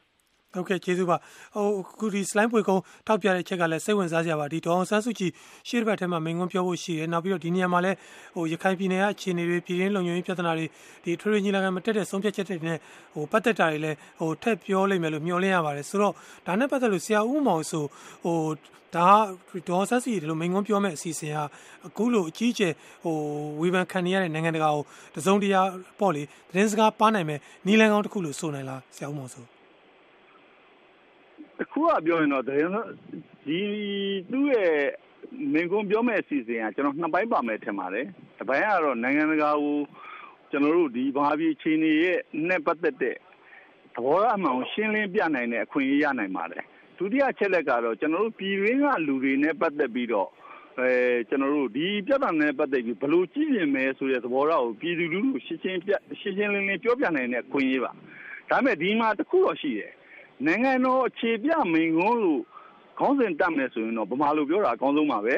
ဟုတ်ကဲ့ကျေးဇူးပါဟိုခုဒီ slide ပွေကုန်းထောက်ပြတဲ့ချက်ကလည်းစိတ်ဝင်စားစရာပါဒီဒေါအောင်ဆန်းစုကြည်ရှေ့တစ်ပတ်ထဲမှာမိန်ကွန်းပြောဖို့ရှိတယ်နောက်ပြီးတော့ဒီနေရာမှာလည်းဟိုရခိုင်ပြည်နယ်ကအခြေအနေတွေပြည်ရင်းလုံခြုံရေးပြဿနာတွေဒီထွေထွေညီလာခံမတက်တဲ့ဆုံးဖြတ်ချက်တွေနဲ့ဟိုပတ်သက်တာတွေလည်းဟိုထက်ပြောလိမ့်မယ်လို့မျှော်လင့်ရပါတယ်ဆိုတော့ဒါနဲ့ပတ်သက်လို့ဆရာဦးမောင်ဆိုဟိုဒါဒေါ်ဆက်စီဒီလိုမိန်ကွန်းပြောမဲ့အစီအစဉ်ဟာအခုလိုအကြီးကျယ်ဟိုဝေဖန်ခံနေရတဲ့နိုင်ငံတကာကိုတစုံတရာပေါ့လေသတင်းစကားပါနိုင်မယ်နီလန်ကောင်းတစ်ခုလို့ဆိုနိုင်လားဆရာဦးမောင်ဆို တခုကပြောရင်တော့ဒီသူ့ရဲ့မင်ကွန်းပြောမဲ့အစီအစဉ်က ကျွန်တော်နှစ်ပိုင်းပါမယ်ထင်ပါတယ်။တစ်ပိုင်းကတော့ နိုင်ငံတကာကို ကျွန်တော်တို့ဒီဘာပြည်အခြေအနေရဲ့နဲ့ပတ်သက်တဲ့ သဘောထားအမှန်ကို ရှင်းလင်းပြနိုင်တဲ့အခွင့်အရေးရနိုင်ပါတယ်။ဒုတိယချက်လက်ကတော့ ကျွန်တော်တို့ ပြည်ရင်းကလူတွေနဲ့ပတ်သက်ပြီးတော့အဲကျွန်တော်တို့ဒီပြဿနာနဲ့ပတ်သက်ပြီး ဘယ်လိုကြည့်ရင်မဲဆိုတဲ့သဘောထားကို ပြည်သူလူထုရှင်းရှင်းပြရှင်းရှင်းလင်းလင်းပြောပြနိုင်တဲ့အခွင့်အရေးပါ။ဒါပေမဲ့ ဒီမှာတစ်ခုတော့ရှိတယ် နိုင်ငံတော်အခြေပြမိန်ကွန်းလို့ခေါင်းစဉ်တက်မယ်ဆိုရင်တော့ဗမာလိုပြောတာအကောင်းဆုံးပါပဲ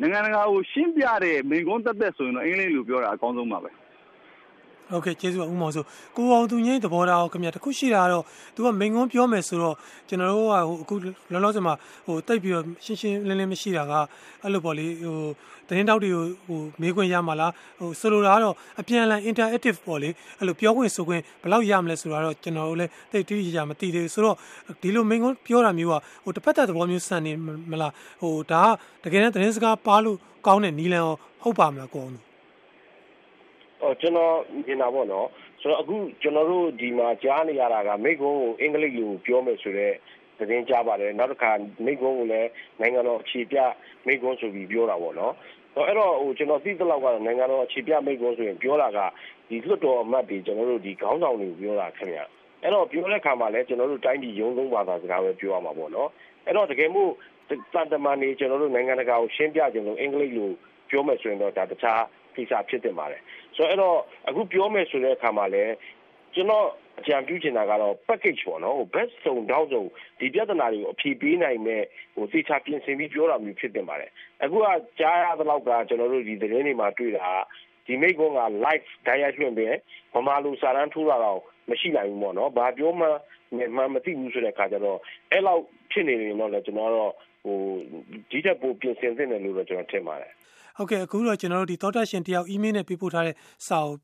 နိုင်ငံတကာကိုရှင်းပြတဲ့မိန်ကွန်းတက်သက်ဆိုရင်တော့အင်္ဂလိပ်လိုပြောတာအကောင်းဆုံးပါပဲ ဟုတ်ကဲ့ကျေးဇူးပါဦးမောင်ဆိုကိုအောင်သူငိမ့်သဘောထားခင်ဗျာတခုရှိတာကတော့ तू ကမိန်ကွန်းပြောမယ်ဆိုတော့ကျွန်တော်တို့ကဟိုအခုလောလောဆယ်မှာဟိုတိတ်ပြီးတော့ရှင်းရှင်းလင်းလင်းမရှိတာကအဲ့လိုပေါ့လေဟိုသတင်းတောက်တွေကိုဟိုမေးခွင့်ရမှာလားဟိုဆိုလိုတာကတော့အပြန်အလှန် interactive ပေါ့လေအဲ့လိုပြောခွင့်ဆိုခွင့်ဘယ်လောက်ရမလဲဆိုတာတော့ကျွန်တော်တို့လည်းတိတ်တိကျကျမသိသေးဘူးဆိုတော့ဒီလိုမိန်ကွန်းပြောတာမျိုးကဟိုတစ်ဖက်သက်သဘောမျိုးဆန်နေမလားဟိုဒါကတကယ်တမ်းသတင်းစကားပါလို့ကောင်းတဲ့နီလန်ဟုတ်ပါမလားကိုအောင်ဟော ကျွန်တော်မြင်တာပေါ့နော်ဆိုတော့အခု ကျွန်တော်တို့ ဒီမှာ ကြားနေရတာက မိကုန်းကို အင်္ဂလိပ်လို ပြောမယ်ဆိုတော့သတင်းကြားပါတယ် နောက်တစ်ခါ မိကုန်းကိုလည်း နိုင်ငံတော်အခြေပြမိကုန်းဆိုပြီး ပြောတာပေါ့နော် အဲ့တော့ဟိုကျွန်တော်သိသလောက်ကတော့ နိုင်ငံတော်အခြေပြမိကုန်းဆိုရင် ပြောတာကဒီလွှတ်တော်အမတ်တွေကျွန်တော်တို့ဒီခေါင်းဆောင်တွေကို ပြောတာခင်ဗျ အဲ့တော့ ပြောတဲ့ခါမှာလည်း ကျွန်တော်တို့တိုင်းပြည် ရုံးလုံးဘာသာစကားပဲ ပြောရမှာပေါ့နော် အဲ့တော့ တကယ်မို့တန်တမန်နေကျွန်တော်တို့နိုင်ငံတကာကို ရှင်းပြကြလို့ အင်္ဂလိပ်လို ပြောမယ်ဆိုရင်တော့ ဒါ တခြား ကိစ္စဖြစ်တင်ပါတယ်ဆိုတော့အဲ့တော့အခုပြောမယ်ဆိုတဲ့အခါမှာလည်းကျွန်တော်အကြံပြုချင်တာကတော့ package ပေါ့နော်ဟို best စုံတောင်းစုံဒီပြဿနာတွေကိုအဖြေပေးနိုင်မဲ့ဟိုသေချာပြင်ဆင်ပြီးပြောတာမျိုးဖြစ်တင်ပါတယ်အခုကကြားရသလောက်ကကျွန်တော်တို့ဒီသတင်းတွေမှာတွေ့တာဒီမိကုန်းက live တရားလွှင့်ပဲမမလူစာရန်ထိုးတာတော့မရှိနိုင်ဘူးပေါ့နော်ဘာပြောမှမှမသိဘူးဆိုတဲ့အခါကျတော့အဲ့လောက်ဖြစ်နေရင်တော့လည်းကျွန်တော်တော့ ဟိုဒီတက်ပိုပြင်ဆင်သင့်တယ်လို့တော့ကျွန်တော်ထင်ပါတယ်ဟုတ်ကဲ့အခုတော့ကျွန်တော်တို့ဒီသောတာရှင်တယောက် email နဲ့ပေးပို့ထားတဲ့စာကို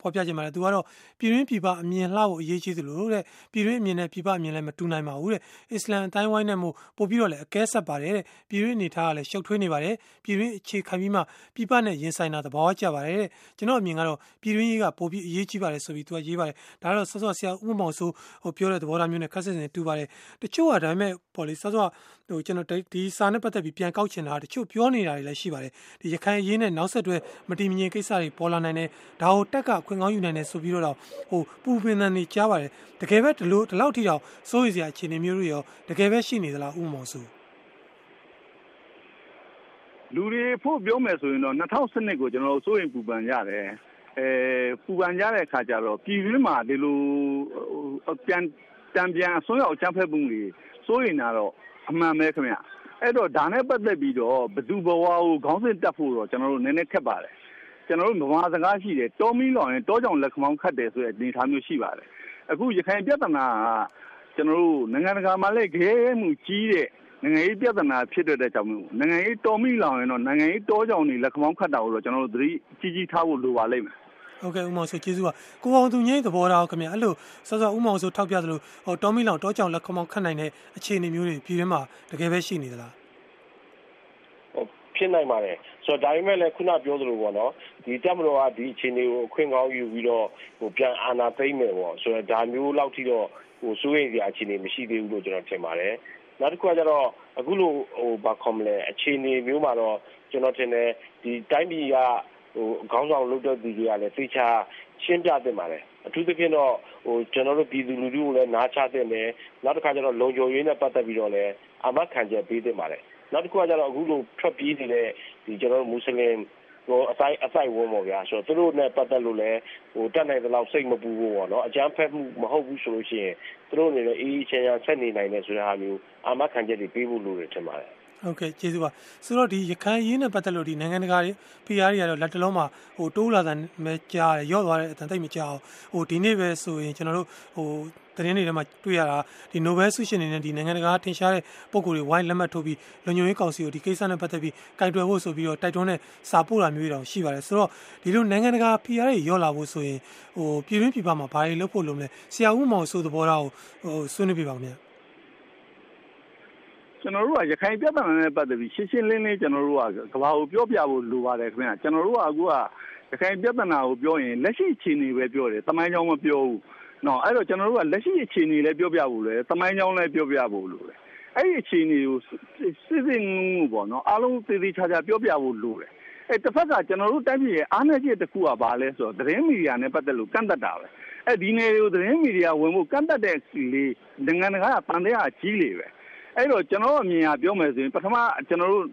ဖော်ပြခြင်းပါတယ်သူကတော့ပြည်တွင်းပြည်ပအမြင်လှဖို့အရေးကြီးသလိုတဲ့ပြည်တွင်းအမြင်နဲ့ပြည်ပအမြင်လည်းမတူနိုင်ပါဘူးတဲ့အစ္စလမ်အတိုင်းဝိုင်းနဲ့မို့ပို့ပြီးတော့လည်းအကဲဆက်ပါတယ်တဲ့ပြည်တွင်းအနေထားကလည်းရှုပ်ထွေးနေပါတယ်ပြည်တွင်းအခြေခံပြီးမှပြည်ပနဲ့ရင်ဆိုင်တာသဘောကျပါတယ်တဲ့ကျွန်တော်အမြင်ကတော့ပြည်တွင်းရေးကပို့ပြီးအရေးကြီးပါတယ်ဆိုပြီးသူကရေးပါတယ်ဒါတော့ဆော့ဆော့ဆရာဥမောင်ဆိုဟိုပြောတဲ့သဘောထားမျိုးနဲ့ခက်ဆက်နေတူပါတယ်တချို့ကဒါပေမဲ့ပေါ်လေဆော့ဆော့ဟိုကျွန်တော်ဒီစာနဲ့ပတ်သက်ပြီးပြန်ကောက်ချင်တာတချို့ပြောနေတာတွေလည်းရှိပါတယ်ဒီရခိုင်အရေးနဲ့နောက်ဆက်တွဲမတည်မငြိမ်ကိစ္စတွေပေါ်လာနိုင်တယ်ဒါကိုတက်ကခွင့်ကောင်းယူနိုင်တယ်ဆိုပြီးတော့ဟိုပူပင်တန်နေကြားပါတယ်တကယ်ပဲဒီလိုဒီလောက်ထိတော့စိုးရိမ်စရာအခြေအနေမျိုးတွေရောတကယ်ပဲရှိနေသလားဥမောင်စုလူတွေဖို့ပြောမယ်ဆိုရင်တော့2012ကိုကျွန်တော်စိုးရိမ်ပူပန်ရတယ်အဲပူပန်ကြတဲ့အခါကျတော့ပြည်တွင်းမှာဒီလိုပြန်တံပြန်အစွန်းရောက်အကြမ်းဖက်မှုတွေစိုးရိမ်တာတော့အမှန်ပဲခင်ဗျအဲ့တော့ဒါနဲ့ပတ်သက်ပြီးတော့ဘသူဘဝကိုခေါင်းစဉ်တက်ဖို့တော့ကျွန်တော်တို့နည်းနည်းခက်ပါတယ် ကျွန်တော်တို့ဗမာစကားရှိတယ်တောမီလောင်ရင်တောကြောင်လက်ခမောင်းခတ်တယ်ဆိုတဲ့အနေအထားမျိုးရှိပါတယ်အခုရခိုင်ပြဿနာကကျွန်တော်တို့နိုင်ငံတကာမှာလည်းခဲမှုကြီးတဲ့နိုင်ငံရေးပြဿနာဖြစ်တဲ့ကြောင့်မျိုးနိုင်ငံရေးတော်မိလောင်ရင်တော့နိုင်ငံရေးတောကြောင်တွေလက်ခမောင်းခတ်တာကိုတော့ကျွန်တော်တို့သတိကြီးကြီးထားဖို့လိုပါလိမ့်မယ်ဟုတ်ကဲ့ဥမောင်ဆိုကျေးဇူးပါကိုအောင်သူငိမ့်သဘောထားခင်ဗျအဲ့လိုစောစောဥမောင်ဆိုထောက်ပြသလိုဟိုတောမီလောင်တောကြောင်လက်ခမောင်းခတ်နိုင်တဲ့အခြေအနေမျိုးတွေပြည်တွင်းမှာတကယ်ပဲရှိနေသလား ဖြစ်နိုင်ပါတယ် ဆိုတော့ ဒါပေမဲ့လည်း ခုနပြောသလိုပေါ့နော်ဒီတက်မတော်က ဒီအခြေအနေကို အခွင့်ကောင်းယူပြီးတော့ဟိုပြန်အာဏာသိမ်းမယ်ပေါ့ဆိုတော့ဒါမျိုးလောက်ထိတော့ဟိုစိုးရိမ်စရာအခြေအနေမရှိသေးဘူးလို့ ကျွန်တော်ထင်ပါတယ် နောက်တစ်ခုကကျတော့ အခုလိုဟိုဘာခေါ်မလဲအခြေအနေမျိုးမှာတော့ ကျွန်တော်ထင်တယ်ဒီတိုင်းပြည်ကဟိုခေါင်းဆောင်လုပ်တဲ့သူတွေကလည်းသိချာရှင်းပြသင့်ပါတယ် အထူးသဖြင့်တော့ဟိုကျွန်တော်တို့ ပြည်သူလူထုကိုလည်း နားချသင့်တယ် နောက်တစ်ခါကျတော့လုံခြုံရေးနဲ့ ပတ်သက်ပြီးတော့လည်းအမတ်ခံချက်ပေးသင့်ပါတယ် နောက်တစ်ခုကကျတော့အခုလိုထွက်ပြေးနေတဲ့ဒီကျွန်တော်တို့မွတ်စလင်ဟိုအဆိုင်အဆိုင်ဝန်းပေါ့ဗျာဆိုတော့သူတို့နဲ့ပတ်သက်လို့လည်းဟိုတက်နိုင်တဲ့လောက်စိတ်မပူဘူးပေါ့နော်အကြမ်းဖက်မှုမဟုတ်ဘူးဆိုလို့ရှိရင်သူတို့အနေနဲ့အေးအေးချမ်းချမ်းဆက်နေနိုင်တယ်ဆိုတဲ့ဟာမျိုးအာမခံချက်တွေပေးဖို့လိုတယ်ထင်ပါတယ် ဟုတ်ကဲ့ကျေးဇူးပါဆိုတော့ဒီရခိုင်ရေးနဲ့ပတ်သက်လို့ဒီနိုင်ငံတကာတွေ PR တွေကတော့လက်တလုံးမှာဟိုတိုးလာတာမဲကြားတယ်ရော့သွားတဲ့အတန်တိတ်မကြောက်ဟိုဒီနေ့ပဲဆိုရင်ကျွန်တော်တို့ဟိုသတင်းတွေထဲမှာတွေ့ရတာဒီ Nobel ဆုရှင်တွေနဲ့ဒီနိုင်ငံတကာထင်ရှားတဲ့ပုံကိုယ်တွေဝိုင်းလက်မှတ်ထိုးပြီးလုံခြုံရေးကောင်စီကိုဒီကိစ္စနဲ့ပတ်သက်ပြီးကင်တွယ်ဖို့ဆိုပြီးတော့တိုက်တွန်းတဲ့စာပို့တာမျိုးတွေတောင်ရှိပါတယ်ဆိုတော့ဒီလိုနိုင်ငံတကာ PR တွေရော့လာဖို့ဆိုရင်ဟိုပြည်တွင်းပြည်ပမှာဘာတွေလုပ်ဖို့လုပ်မလဲဆရာဦးမောင်ဆိုသဘောထားကိုဟိုဆွေးနွေးပြပါဦးခင်ဗျာ ကျွန်တော်တို့ကရခိုင်ပြဿနာနဲ့ပတ်သက်ပြီးရှင်းရှင်းလင်းလင်းကျွန်တော်တို့ကကဘာကိုပြောပြဖို့လိုပါတယ်ခင်ဗျာကျွန်တော်တို့ကအခုကရခိုင်ပြဿနာကိုပြောရင်လက်ရှိအခြေအနေပဲပြောတယ်တမိုင်းကြောင်းမပြောဘူးနော်အဲ့တော့ကျွန်တော်တို့ကလက်ရှိအခြေအနေလည်းပြောပြဖို့လေတမိုင်းကြောင်းလည်းပြောပြဖို့လိုတယ်အဲ့ဒီအခြေအနေကိုစစ်စစ်ငုံပေါ့နော်အားလုံးသေသေးချာချာပြောပြဖို့လိုတယ်အဲ့တစ်ဖက်ကကျွန်တော်တို့တိုင်းပြည်ရဲ့အားနည်းချက်တစ်ခုကဘာလဲဆိုတော့သတင်းမီဒီယာနဲ့ပတ်သက်လို့ကန့်တတ်တာပဲအဲ့ဒီနယ်ကိုသတင်းမီဒီယာဝင်ဖို့ကန့်တတ်တဲ့လေနိုင်ငံတကာကတန်တရားကြီးလေပဲ အဲ့တော့ကျွန်တော်အမြင်အပြောမယ်ဆိုရင် ပထမကျွန်တော်တို့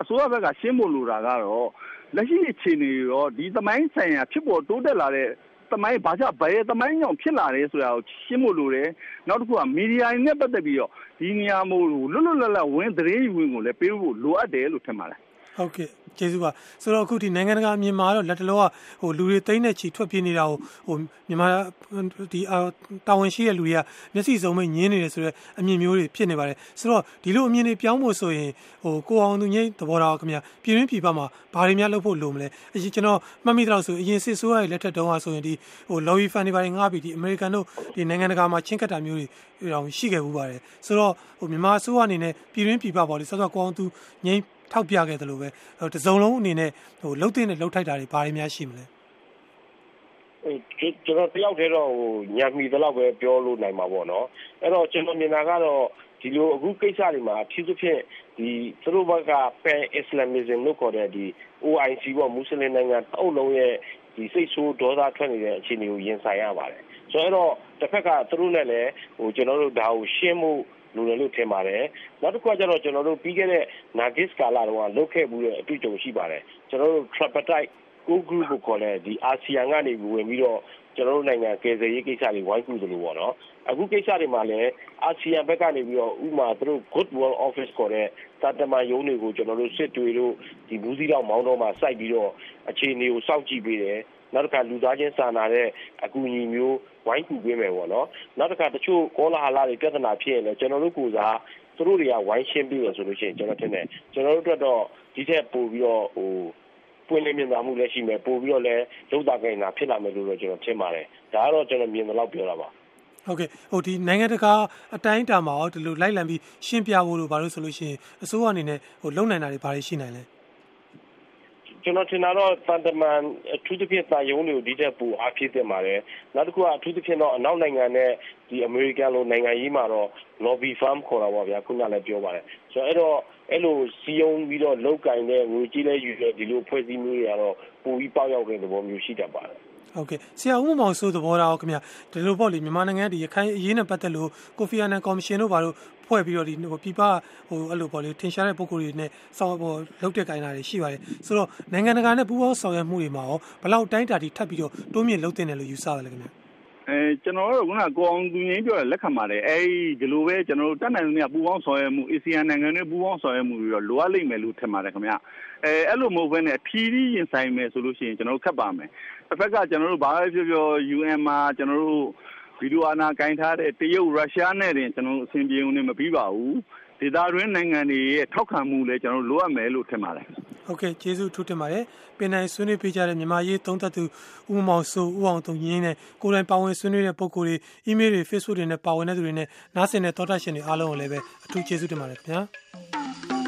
အစိုးရဘက်ကရှင်းဖို့လိုတာကတော့လက်ရှိအခြေအနေရောဒီသမိုင်းဆိုင်ရာဖြစ်ပေါ်တိုးတက်လာတဲ့သမိုင်းဘာကြောင့်ဘယ်သမိုင်းကြောင့်ဖြစ်လာတယ်ဆိုတာကိုရှင်းဖို့လိုတယ်နောက်တစ်ခုကမီဒီယာနဲ့ပတ်သက်ပြီးတော့ဒီနေရာမို့လွတ်လွတ်လပ်လပ်ဝင်သတင်းယူဝင်ကိုလည်းပေးဖို့လိုအပ်တယ်လို့ထင်ပါတယ် ဟုတ်ကဲ့ကျေးဇူးပါဆိုတော့အခုဒီနိုင်ငံတကာအမြင်မှာတော့လက်တလောကဟိုလူတွေတိမ့်တဲ့ချီထွက်ပြေးနေတာကိုဟိုမြန်မာဒီတာဝန်ရှိတဲ့လူတွေကမျက်စိစုံမဲ့ညင်းနေတယ်ဆိုတော့အမြင်မျိုးတွေဖြစ်နေပါတယ်ဆိုတော့ဒီလိုအမြင်တွေပြောင်းဖို့ဆိုရင်ဟိုကိုအောင်သူငိမ့်သဘောထားခင်ဗျာပြည်ရင်းပြည်ပမှာဘာတွေများလုပ်ဖို့လိုမလဲအရင်ကျွန်တော်မှတ်မိတော့ဆိုအရင်စစ်ဆိုးရရဲ့လက်ထက်တုန်းကဆိုရင်ဒီဟို lobby fund တွေဘာတွေငှားပြီးဒီအမေရိကန်တို့ဒီနိုင်ငံတကာမှာချင်းကတ်တာမျိုးတွေတောင်ရှိခဲ့ဘူးပါတယ်ဆိုတော့ဟိုမြန်မာအစိုးရအနေနဲ့ပြည်ရင်းပြည်ပပေါ့လေဆော့ဆော့ကိုအောင်သူငိမ့် ထောက်ပြခဲ့တယ်လို့ပဲတစုံလုံးအနေနဲ့ဟိုလှုပ်တဲ့နဲ့လှုပ်ထိုက်တာတွေဘာတွေများရှိမလဲအဲကျွန်တော်တယောက်တည်းတော့ဟိုညံမိတော့ပဲပြောလို့နိုင်မှာပေါ့နော်အဲ့တော့ကျွန်တော်မြင်တာကတော့ဒီလိုအခုကိစ္စတွေမှာအထူးသဖြင့်ဒီသူတို့ဘက်က pan islamism လို့ခေါ်တဲ့ဒီ OIC ပေါ့မွတ်စလင်နိုင်ငံအုပ်လုံးရဲ့ဒီစိတ်ဆိုးဒေါသထွက်နေတဲ့အခြေအနေကိုရင်ဆိုင်ရပါတယ်ဆိုတော့တစ်ဖက်ကသူတို့နဲ့လည်းဟိုကျွန်တော်တို့ဒါကိုရှင်းမှု လိုတယ်လို့ထင်ပါတယ် နောက်တစ်ခုကကျတော့ ကျွန်တော်တို့ ပြီးခဲ့တဲ့ Nagis ကာလတုန်းက လုတ်ခဲ့မှုရဲ့ အတွေ့အကြုံရှိပါတယ် ကျွန်တော်တို့ tripartite core group ကိုခေါ်တဲ့ဒီ ASEAN ကနေဝင်ပြီးတော့ ကျွန်တော်တို့နိုင်ငံ ကယ်ဆယ်ရေးကိစ္စတွေ ဝိုင်းကူသလိုပေါ့နော် အခုကိစ္စတွေမှာလည်း အာဆီယံဘက်ကနေပြီးတော့ဥမာ သူတို့ Good World Office ခေါ်တဲ့တာတမန်ရုံးတွေကို ကျွန်တော်တို့ စစ်တွေတို့ဒီဘူးစီတော့မောင်းတော့မှာ စိုက်ပြီးတော့ အခြေအနေကို စောင့်ကြည့်ပေးတယ် နောက်တစ်ခါလူသားချင်းစာနာတဲ့အကူအညီမျိုးဝိုင်းကူပေးမယ်ပေါ့နော်နောက်တစ်ခါတချို့ကောလာဟလာတွေပြဿနာဖြစ်ရင်လည်းကျွန်တော်တို့ကိုစားသူတို့တွေကဝိုင်းရှင်းပြီးရဆိုလို့ရှိရင်ကျွန်တော်ထင်တယ်ကျွန်တော်တို့အတွက်တော့ဒီထက်ပိုပြီးတော့ဟိုပွင့်လင်းမြင်သာမှုလည်းရှိမယ်ပို့ပြီးတော့လည်းလုံတာကိန်းတာဖြစ်လာမယ်လို့တော့ကျွန်တော်ထင်ပါတယ်ဒါကတော့ကျွန်တော်မြင်တယ်လို့ပြောတာပါဟုတ်ကဲ့ဟိုဒီနိုင်ငံတကာအတိုင်းအတာမှာရောဒီလိုလိုက်လံပြီးရှင်းပြဖို့လို့ဘာလို့ဆိုလို့ရှိရင်အစိုးရအနေနဲ့ဟိုလုံနိုင်တာတွေဘာတွေရှိနိုင်လဲ ကျွန်တော်ထင်တာတော့တန်တမန် အထူးသဖြင့်တာယုံတွေကို ဒီတက်ပူအားဖြည့်တင်ပါတယ် နောက်တစ်ခုက အထူးသဖြင့်တော့ အနောက်နိုင်ငံနဲ့ဒီအမေရိကန်လို နိုင်ငံကြီးမှာတော့ lobby firm ခေါ်တာပါဗျာ ခုနလည်းပြောပါတယ် ဆိုတော့ အဲ့တော့အဲ့လိုစီယုံပြီးတော့လောက်ကင်တဲ့ ငွေကြီးလဲယူတဲ့ ဒီလိုဖွဲ့စည်းမှုတွေကတော့ ပိုပြီးပေါက်ရောက်တဲ့သဘောမျိုး ရှိတတ်ပါတယ် ဟုတ်ကဲ့ဆရာဦးမောင်ဆိုသဘောထားခင်ဗျာဒီလိုပေါ့လေမြန်မာနိုင်ငံဒီရခိုင်အရေးနဲ့ပတ်သက်လို့ကိုဖီအာနန်ကော်မရှင်တို့ဘာလို့ဖွဲ့ပြီးတော့ဒီဟိုပြပဟိုအဲ့လိုပေါ့လေထင်ရှားတဲ့ပုံကိုယ်တွေနဲ့စောင့်ဟိုလုတ်တဲ့ကိုင်းတာတွေရှိပါတယ်ဆိုတော့နိုင်ငံတကာနဲ့ပူးပေါင်းဆောင်ရွက်မှုတွေမှာရောဘလောက်တိုင်းတာတီထပ်ပြီးတော့တိုးမြင့်လုတ်တင်တယ်လို့ယူဆရတယ်ခင်ဗျာ အဲကျွန်တော်တို့ကကိုအောင်သူငင်းပြောတဲ့လက်ခံပါတယ်အဲဒီလိုပဲကျွန်တော်တို့တက်နိုင်လို့ပူပေါင်းဆောင်ရွက်မှု ASEAN နိုင်ငံတွေပူပေါင်းဆောင်ရွက်မှုတွေတော့လိုအပ်လိမ့်မယ်လို့ထင်ပါတယ်ခင်ဗျအဲအဲ့လိုမဟုတ်ဘဲနဲ့ဖြီးပြီးရင်ဆိုင်မယ်ဆိုလို့ရှိရင်ကျွန်တော်တို့ခက်ပါမယ်တစ်ဖက်ကကျွန်တော်တို့ဘာပဲပြောပြော UN မှာကျွန်တော်တို့ဗီဒီယိုအာနာကင်ထားတဲ့တရုတ်ရုရှားနဲ့တင်ကျွန်တော်တို့အဆင်ပြေုံနဲ့မပြီးပါဘူး ဒေသတွင်းနိုင်ငံတွေရဲ့ထောက်ခံမှုလည်းကျွန်တော်တို့လိုအပ်မယ်လို့ထင်ပါတယ်ဟုတ်ကဲ့ကျေးဇူးထူးတင်ပါတယ်ပင်နိုင်ဆွေးနွေးပေးကြတဲ့မြန်မာရေးသုံးသက်သူဦးမောင်စိုးဦးအောင်တုံရင်းနဲ့ကိုယ်တိုင်ပါဝင်ဆွေးနွေးတဲ့ပုံကိုယ်တွေအီးမေးလ်တွေ Facebook တွေနဲ့ပါဝင်တဲ့သူတွေနဲ့နားဆင်တဲ့သောတာရှင်တွေအားလုံးကိုလည်းပဲအထူးကျေးဇူးတင်ပါတယ်ခင်ဗျာ